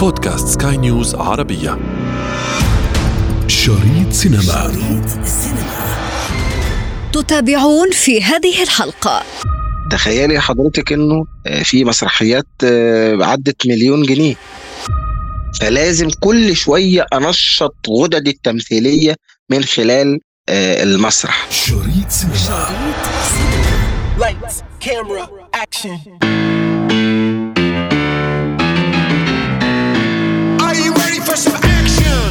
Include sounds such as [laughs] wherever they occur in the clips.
بودكاست سكاي نيوز عربية. شريط سينما. شريط تتابعون في هذه الحلقة. تخيلي حضرتك إنه آه، في مسرحيات آه، عدت مليون جنيه. فلازم كل شوية أنشط غددي التمثيلية من خلال آه، المسرح. شريط سينما. Lights, camera, action. Are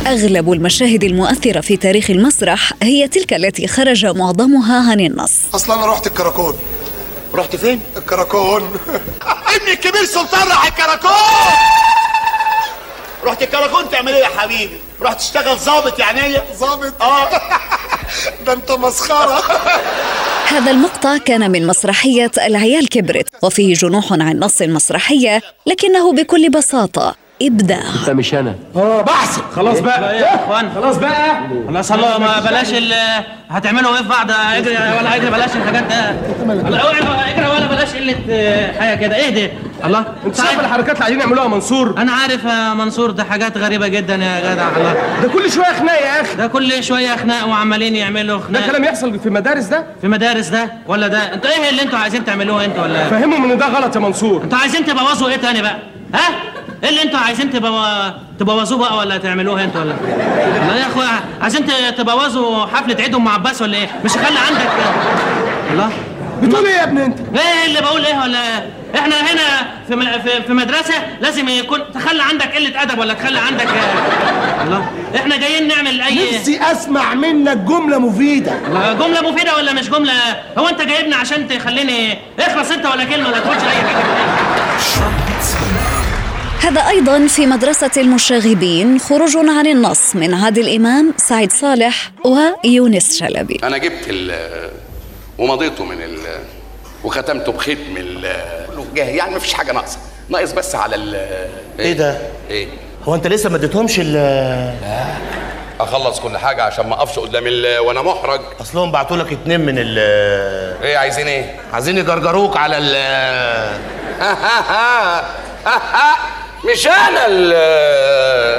أغلب المشاهد المؤثرة في تاريخ المسرح هي تلك التي خرج معظمها عن النص. اصل أنا رحت الكراكون. رحت فين؟ الكراكون. [laughs] ابني الكبير سلطان راح الكراكون. رحت الكراكون تعمل إيه يا حبيبي؟ رحت تشتغل ظابط يعني إيه؟ ظابط آه. [laughs] ده أنت مسخرة. [laughs] هذا المقطع كان من مسرحية العيال كبرت وفيه جنوح عن نص المسرحية لكنه بكل بساطة إبداع. مش أنا. خلاص بقى. يا إخوان. خلاص بقى. خلاص الله ما بلاش ال هتعملوا إيه في بعض؟ إجري ولا إجري بلاش الحاجات ده. لا إجري ولا بلاش قلة آه، حاجة كده. اهدي. الله انت شايف الحركات اللي عايزين يعملوها منصور؟ أنا عارف يا منصور ده حاجات غريبة جدا يا جدع. الله. ده كل شوية خناق يا أخي. ده كل شوية خناق وعمالين يعملوا ده خناق كلام يحصل في المدارس ده؟ في مدارس ده ولا ده؟ أنتوا إيه اللي أنتوا عايزين تعملوه أنتوا ولا؟ فهمهم ان ده غلط يا منصور. أنتوا عايزين تبوظوا إيه تاني بقى؟ ها؟ إيه اللي أنتوا عايزين تبو... تبوظوه بقى ولا تعملوه أنتوا ولا؟ لا يا اخويا عايزين تبوظوا حفلة عيد ام عباس ولا إيه؟ مش خلي عندك. الله. بتقول إيه يا ابني انت؟ إيه اللي بقول إيه ولا؟ إحنا هنا في م- في, في مدرسة لازم يكون تخلي عندك قلة أدب ولا تخلي عندك الله. إحنا جايين نعمل اي نفسي اسمع منك جملة مفيدة. جملة مفيدة ولا مش جملة؟ هو انت جايبني عشان تخليني اخلص انت ولا كلمة ولا تقولش أي حاجة. هذا أيضا في مدرسة المشاغبين خروج عن النص من عادل إمام سعيد صالح ويونس شلبي. أنا جبت ال ومضيته من ال وختمته بختم ال جاهز. يعني مفيش حاجة ناقصة. ناقص بس على ال إيه؟ ده؟ إيه؟ هو أنت لسه ما اديتهمش ال؟ أخلص كل حاجة عشان ما أقفش قدام ال وأنا محرج. أصلهم بعتوا لك اتنين من ال إيه عايزين إيه؟ عايزين يجرجروك على ال؟ [laughs] مش أنا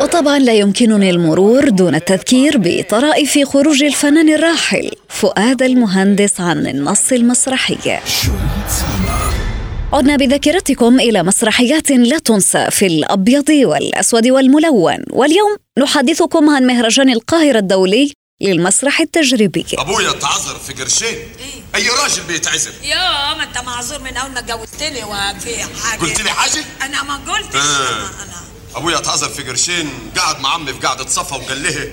وطبعا لا يمكنني المرور دون التذكير بطرائف خروج الفنان الراحل فؤاد المهندس عن النص المسرحي. عدنا بذاكرتكم إلى مسرحيات لا تنسى في الأبيض والأسود والملون. واليوم نحدثكم عن مهرجان القاهرة الدولي للمسرح التجريبي. أبويا اتعذر في قرشين. أي راجل بيتعذر؟ يا ما أنت معذور من أول ما اتجوزتني وفي حاجة. قلت لي حاجة؟ أنا ما قلتش آه. أنا أبويا اتعذر في قرشين قعد مع عمي في قعده صفا وقال لها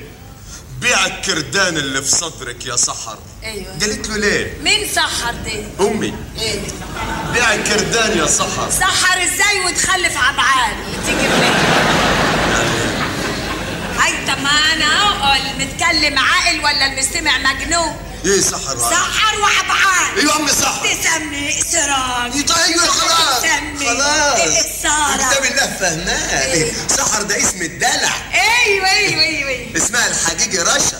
بيع الكردان اللي في صدرك يا سحر. أيوه. قالت له ليه؟ مين سحر دي؟ أمي. إيه. بيع الكردان يا سحر. سحر إزاي وتخلف عبعال تيجي منين؟ هاي طب ما أنا المتكلم عاقل ولا المستمع مجنون؟ إيه سحر سحر وعبعال أيوه امي سحر. تسمي سراج أيوه خلاص. تسمي خلاص. سارة كتاب الله فهمان سحر ده اسم الدلع. أيوه أيوه أيوه. أيوه اسمها الحقيقي رشا.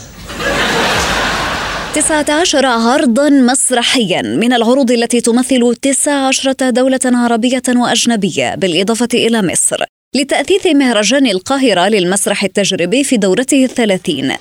19 عرضا مسرحيا من العروض التي تمثل 19 دولة عربية وأجنبية بالإضافة إلى مصر. لتأثيث مهرجان القاهرة للمسرح التجريبي في دورته الثلاثين.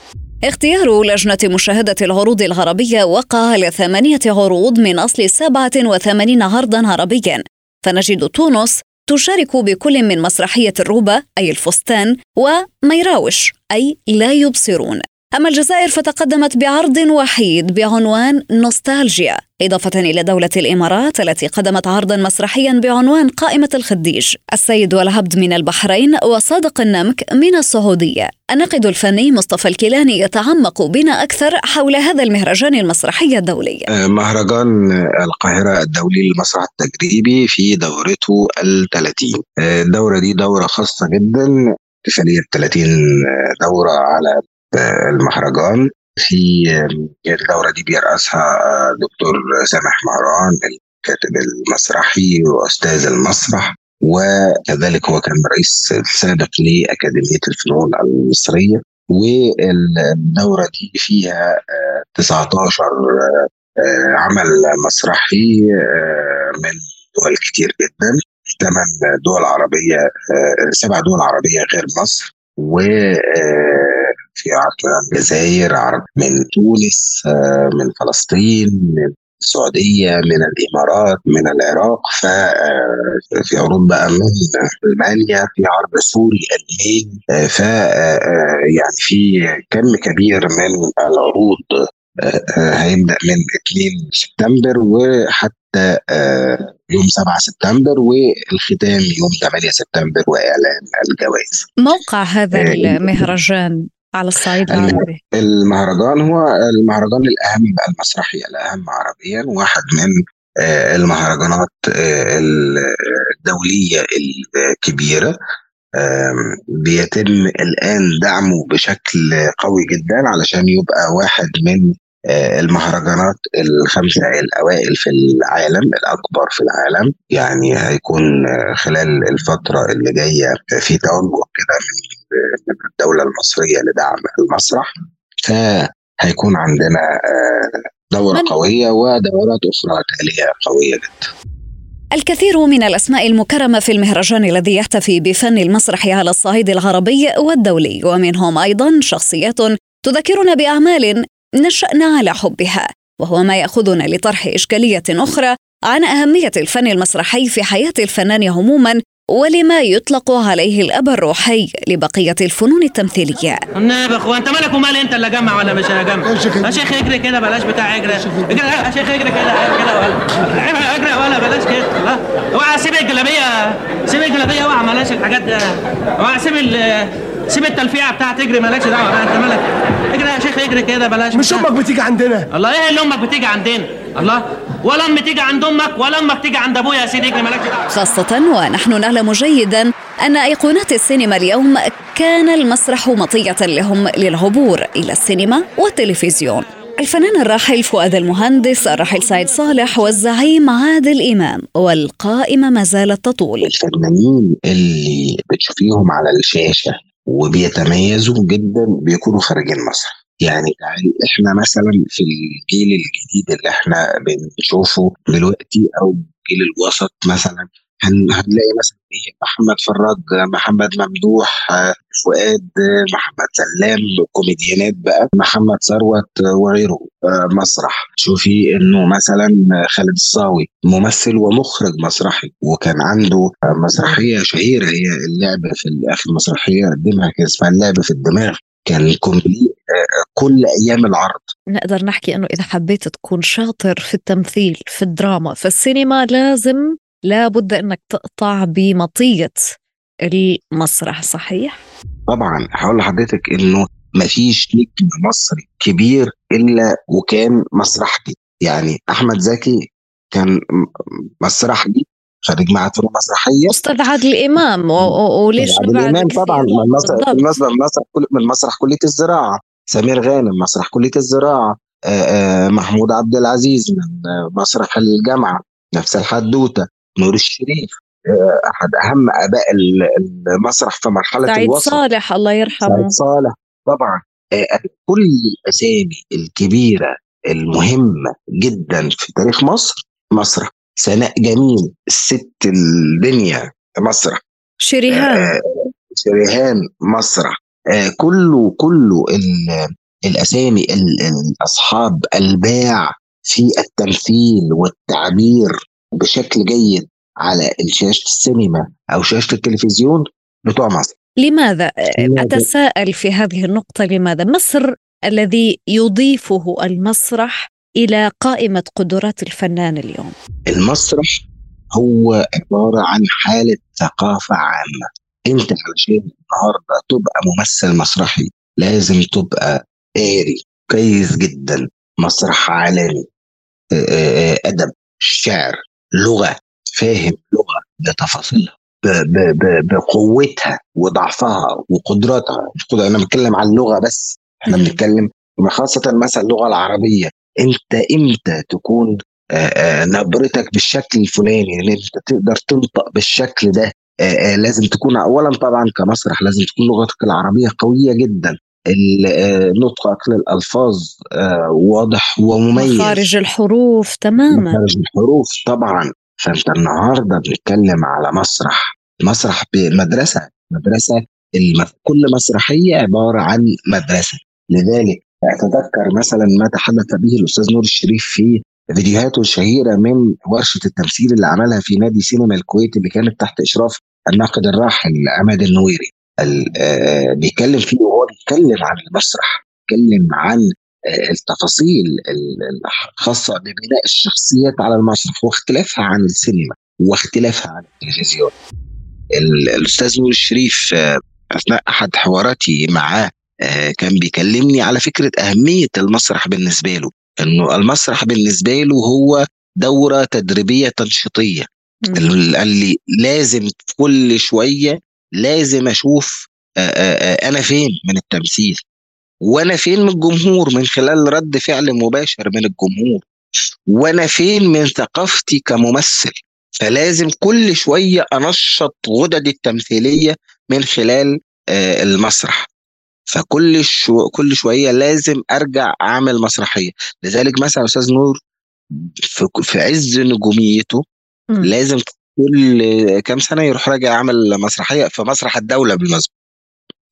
اختيار لجنة مشاهدة العروض العربية وقع على ثمانية عروض من أصل 87 عرضا عربيا. فنجد تونس تشارك بكل من مسرحية الروبة أي الفستان وميراوش أي لا يبصرون. أما الجزائر فتقدمت بعرض وحيد بعنوان نوستالجيا إضافة إلى دولة الإمارات التي قدمت عرضا مسرحيا بعنوان قائمة الخديج. السيد والعبد من البحرين وصادق النمك من السعودية. الناقد الفني مصطفى الكيلاني يتعمق بنا أكثر حول هذا المهرجان المسرحي الدولي. مهرجان القاهرة الدولي للمسرح التجريبي في دورته الثلاثين. الدورة دي دورة خاصة جدا احتفالية 30 دورة على المهرجان. في الدورة دي بيرأسها دكتور سامح مهران الكاتب المسرحي وأستاذ المسرح وكذلك هو كان رئيس السابق لأكاديمية الفنون المصرية. والدورة دي فيها آه، 19 آه، عمل مسرحي آه، من دول كتير جدا. ثمان دول عربية آه، سبع دول عربية غير مصر. و آه، في عرب الجزائر عرب من تونس آه، من فلسطين من السعودية من الإمارات من العراق ففي عروض بقى من ألمانيا في عرض سوري ألماني آه، ف آه، يعني في كم كبير من العروض آه، آه، هيبدأ من 2 سبتمبر وحتى آه، يوم 7 سبتمبر والختام يوم 8 سبتمبر وإعلان الجوائز. موقع هذا آه، المهرجان. على الصعيد العربي المهرجان هو المهرجان الأهم المسرحي الأهم عربيا واحد من آه، المهرجانات آه، الدولية الكبيرة. بيتم الآن دعمه بشكل قوي جدا علشان يبقى واحد من آه، المهرجانات الخمسة الأوائل في العالم الأكبر في العالم. يعني هيكون خلال الفترة اللي جاية في توجه كده من من الدولة المصرية لدعم المسرح. فهيكون عندنا آه، دورة قوية ودورات أخرى تالية قوية جدا. الكثير من الأسماء المكرمة في المهرجان الذي يحتفي بفن المسرح على الصعيد العربي والدولي ومنهم أيضا شخصيات تذكرنا بأعمال نشأنا على حبها وهو ما يأخذنا لطرح إشكالية أخرى عن أهمية الفن المسرحي في حياة الفنان عموما ولما يطلق عليه الأب الروحي لبقية الفنون التمثيلية. النبي يا إخوان انت مالك ومال أنت اللي جمع ولا مش هجمع يا شيخ اجري كده بلاش بتاع اجري اجري يا شيخ اجري كده كده ولا. اجري ولا بلاش كده. اوعى سيب الجلابية سيب الجلابية اوعى بلاش الحاجات ده اوعى سيب ال سيب التلفيعه بتاعت اجري مالكش دعوة بقى انت مالك. اجري يا شيخ اجري كده بلاش مش. أمك بتيجي عندنا. الله إيه اللي أمك بتيجي عندنا؟ الله؟ ولا امي تيجي عند أمك ولا أمك تيجي عند أبويا يا سيدي اجري مالكش دعوه خاصة ونحن نعلم جيدا أن أيقونات السينما اليوم كان المسرح مطية لهم للعبور إلى السينما والتلفزيون. الفنان الراحل فؤاد المهندس الراحل سعيد صالح والزعيم عادل إمام والقائمة ما زالت تطول. الفنانين اللي بتشوفيهم على الشاشة وبيتميزوا جدا بيكونوا خارجين مصر. يعني تعالي إحنا مثلا في الجيل الجديد اللي إحنا بنشوفه دلوقتي أو الجيل الوسط مثلا هن- هنلاقي مثلا إيه محمد فراج محمد ممدوح فؤاد محمد سلام كوميديانات بقى محمد ثروت وغيره مسرح. شوفي إنه مثلا خالد الصاوي ممثل ومخرج مسرحي وكان عنده مسرحية شهيرة هي اللعب في اخر مسرحيه قدمها كان اسمها اللعب في الدماغ. كان كومبلي آه، كل أيام العرض نقدر نحكي إنه إذا حبيت تكون شاطر في التمثيل في الدراما في السينما لازم لابد إنك تقطع بمطية المسرح صحيح؟ طبعا هقول لحضرتك إنه مفيش نجم مصري كبير إلا وكان مسرحجي يعني أحمد زكي كان مسرحجي خريج معهد فنون مسرحية أستاذ عادل إمام وليش عادل إمام؟ طبعا من مسرح. من مسرح من مسرح كل- من مسرح كلية الزراعة سمير غانم مسرح كلية الزراعة آه، آه، محمود عبد العزيز من آه، مسرح الجامعة نفس الحدوتة نور الشريف أحد أهم آباء ال- المسرح في مرحلة سعيد الوسط. صالح الله يرحمه. سعيد صالح طبعا. كل الأسامي الكبيرة المهمة جدا في تاريخ مصر مسرح سناء جميل الست الدنيا مسرح. شريهان. شريهان مسرح. كله كله ال- الأسامي ال- الأصحاب الباع في التمثيل والتعبير بشكل جيد على شاشة السينما أو شاشة التلفزيون بتوع مصر لماذا؟ أتساءل في هذه النقطة لماذا؟ مصر الذي يضيفه المسرح إلى قائمة قدرات الفنان اليوم المسرح هو عبارة عن حالة ثقافة عامة أنت علشان النهارده تبقى ممثل مسرحي لازم تبقى قاري كويس جدا مسرح عالمي آه، آه، أدب شعر لغة فاهم لغة بتفاصيلها بقوتها وضعفها وقدراتها. أنا بتكلم عن اللغة بس إحنا بنتكلم خاصة مثلا اللغة العربية. أنت إمتى تكون آه، آه، نبرتك بالشكل الفلاني؟ ان أنت تقدر تنطق بالشكل ده آه، آه، لازم تكون اولا طبعا كمسرح لازم تكون لغتك العربية قوية جدا. آه، نطقك للألفاظ آه، واضح ومميز. مخارج الحروف تماما. مخارج الحروف طبعا. فأنت النهارده بنتكلم على مسرح. مسرح بمدرسه مدرسة. كل مسرحية عبارة عن مدرسة. لذلك أتذكر مثلا ما تحدث به الأستاذ نور الشريف في فيديوهاته الشهيرة من ورشة التمثيل اللي عملها في نادي سينما الكويت اللي كانت تحت إشراف الناقد الراحل عماد النويري. ال- آه، بيتكلم فيه وهو بيتكلم عن المسرح بيتكلم عن آه، التفاصيل ال- الخاصة ببناء الشخصيات على المسرح واختلافها عن السينما واختلافها عن التلفزيون. ال- الأستاذ نور الشريف آه، أثناء أحد حواراتي معاه كان بيكلمني على فكرة أهمية المسرح بالنسبة له إنه المسرح بالنسبة له هو دورة تدريبية تنشيطية. ال- قال لي لازم كل شوية لازم أشوف آه، آه، آه، أنا فين من التمثيل؟ وأنا فين من الجمهور؟ من خلال رد فعل مباشر من الجمهور. وأنا فين من ثقافتي كممثل؟ فلازم كل شوية أنشط غددي التمثيلية من خلال المسرح. فكل شو كل شوية لازم أرجع أعمل مسرحية. لذلك مثلا أستاذ نور في عز نجوميته مم. لازم كل كام سنة يروح راجع يعمل مسرحية في مسرح الدولة بالمناسبة.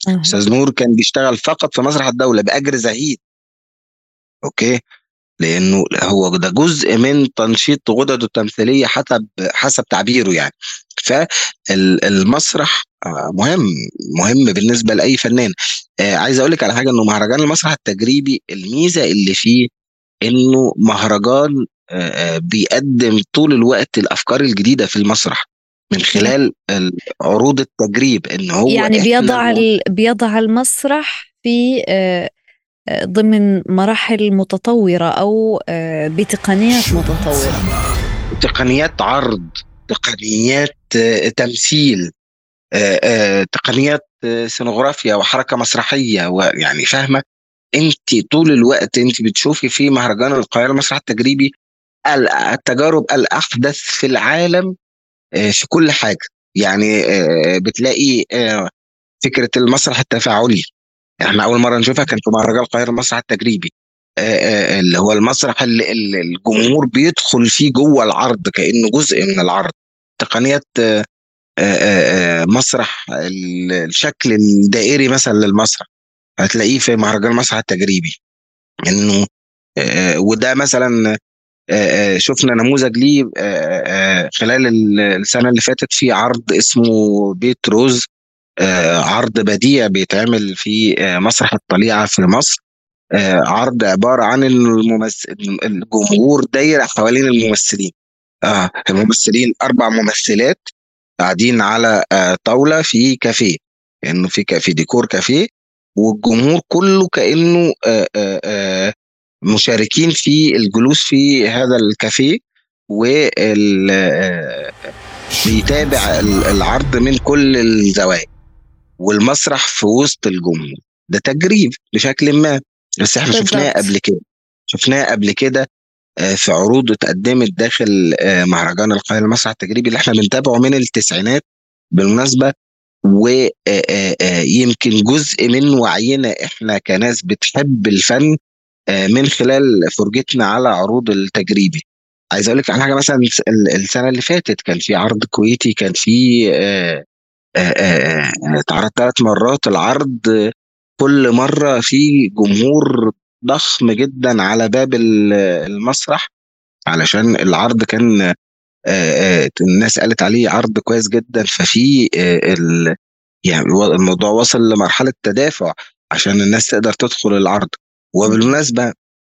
أستاذ نور كان بيشتغل فقط في مسرح الدولة بأجر زهيد. أوكي؟ لأنه هو ده جزء من تنشيط غدده التمثيلية حسب حسب تعبيره يعني. فالمسرح مهم مهم بالنسبة لأي فنان. آه، عايز أقول لك على حاجة إنه مهرجان المسرح التجريبي الميزة اللي فيه إنه مهرجان آه، آه، بيقدم طول الوقت الأفكار الجديدة في المسرح من خلال ال- عروض التجريب إن هو يعني بيضع. بيضع المسرح في آه، آه، ضمن مراحل متطورة أو آه، بتقنيات متطورة تقنيات عرض تقنيات آه، تمثيل آه، آه، تقنيات آه، سينوغرافيا وحركة مسرحية ويعني فاهمة انت طول الوقت انت بتشوفي في مهرجان القاهرة المسرح التجريبي ال- التجارب الأحدث في العالم آه، في كل حاجة. يعني آه، بتلاقي آه، فكرة المسرح التفاعلي. إحنا أول مرة نشوفها كان في مهرجان القاهرة المسرح التجريبي. اللي هو المسرح اللي الجمهور بيدخل فيه جوه العرض كأنه جزء من العرض. تقنيات مسرح ال- الشكل الدائري مثلا للمسرح. هتلاقيه في مهرجان المسرح التجريبي. إنه وده مثلا شفنا نموذج ليه آه، آه، خلال ال- السنة اللي فاتت في عرض اسمه بيت روز آه، عرض بديع بيتعمل في آه، مسرح الطليعة في مصر. آه، عرض عبارة عن الممثل الجمهور داير حوالين الممثلين. الممثلين أربع ممثلات قاعدين على آه، طاولة في كافيه كأنه في كافيه ديكور كافيه والجمهور كله كأنه آه، آه، آه، مشاركين في الجلوس في هذا الكافيه وال آه، بيتابع ال- العرض من كل الزوايا والمسرح في وسط الجمهور ده تجريب بشكل ما بس إحنا شفناه. قبل كده شفناه قبل كده آه، في عروض اتقدمت داخل آه، مهرجان القاهرة المسرح التجريبي اللي إحنا بنتابعه من التسعينات بالمناسبة ويمكن جزء من وعينا إحنا كناس بتحب الفن آه، من خلال فرجتنا على عروض التجريبي. عايز أقول لك على حاجة مثلا ال- السنة اللي فاتت كان في عرض كويتي كان في آه، آه، آه، آه، اتعرض ثلاث مرات العرض آه، كل مرة في جمهور ضخم جدا على باب ال- المسرح. علشان العرض كان آه، آه، الناس قالت عليه عرض كويس جدا. ففي آه، يعني الموضوع وصل لمرحلة تدافع عشان الناس تقدر تدخل العرض. وبالمناسبة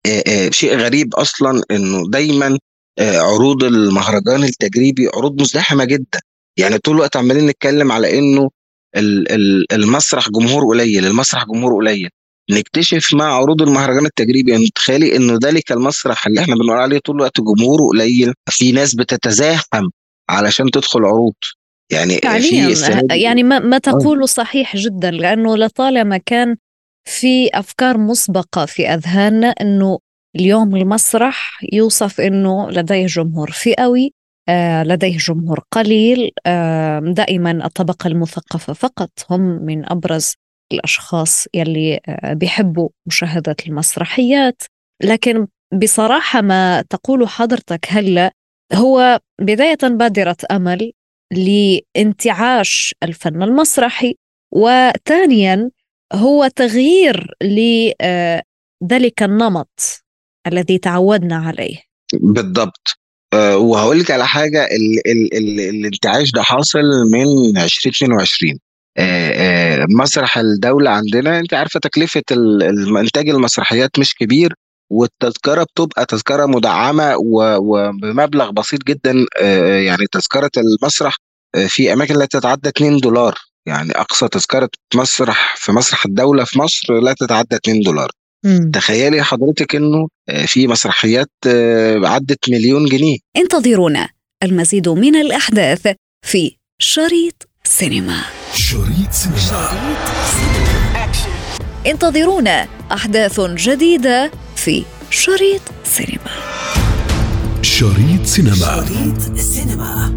آه، آه، شيء غريب أصلا إنه دايما آه، عروض المهرجان التجريبي عروض مزدحمة جدا. يعني طول الوقت عمالين نتكلم على إنه ال- ال- المسرح جمهور قليل المسرح جمهور قليل. نكتشف مع عروض المهرجان التجريبي ان تخيلي إنه ذلك المسرح اللي إحنا بنقول عليه طول الوقت جمهوره قليل في ناس بتتزاحم علشان تدخل عروض. يعني فعليا يعني ما, ما. تقوله صحيح جدا لأنه لطالما كان في أفكار مسبقة في أذهاننا أنه اليوم المسرح يوصف أنه لديه جمهور فئوي آه، لديه جمهور قليل دائما الطبقة المثقفة فقط هم من أبرز الأشخاص يلي آه، بيحبوا مشاهدة المسرحيات. لكن بصراحة ما تقول حضرتك هلأ هو بداية بادرة أمل لانتعاش الفن المسرحي وثانيا هو تغيير لذلك النمط الذي تعودنا عليه. بالضبط. أه وهقول لك على حاجة ال ال ال الانتعاش ده حاصل من 2022 أه أه مسرح الدولة عندنا انت عارفة تكلفة إنتاج المسرحيات مش كبير والتذكرة بتبقى تذكرة مدعمة وبمبلغ بسيط جدا يعني تذكرة المسرح في أماكن لا تتعدى 2 دولار. يعني أقصى تذكرة مسرح في مسرح الدولة في مصر لا تتعدى 2 دولار. مم. تخيلي حضرتك إنه في مسرحيات عدت مليون جنيه. انتظرونا. المزيد من الأحداث في شريط سينما شريط سينما, شريط سينما. انتظرونا أحداث جديدة في شريط سينما. شريط سينما. شريط سينما.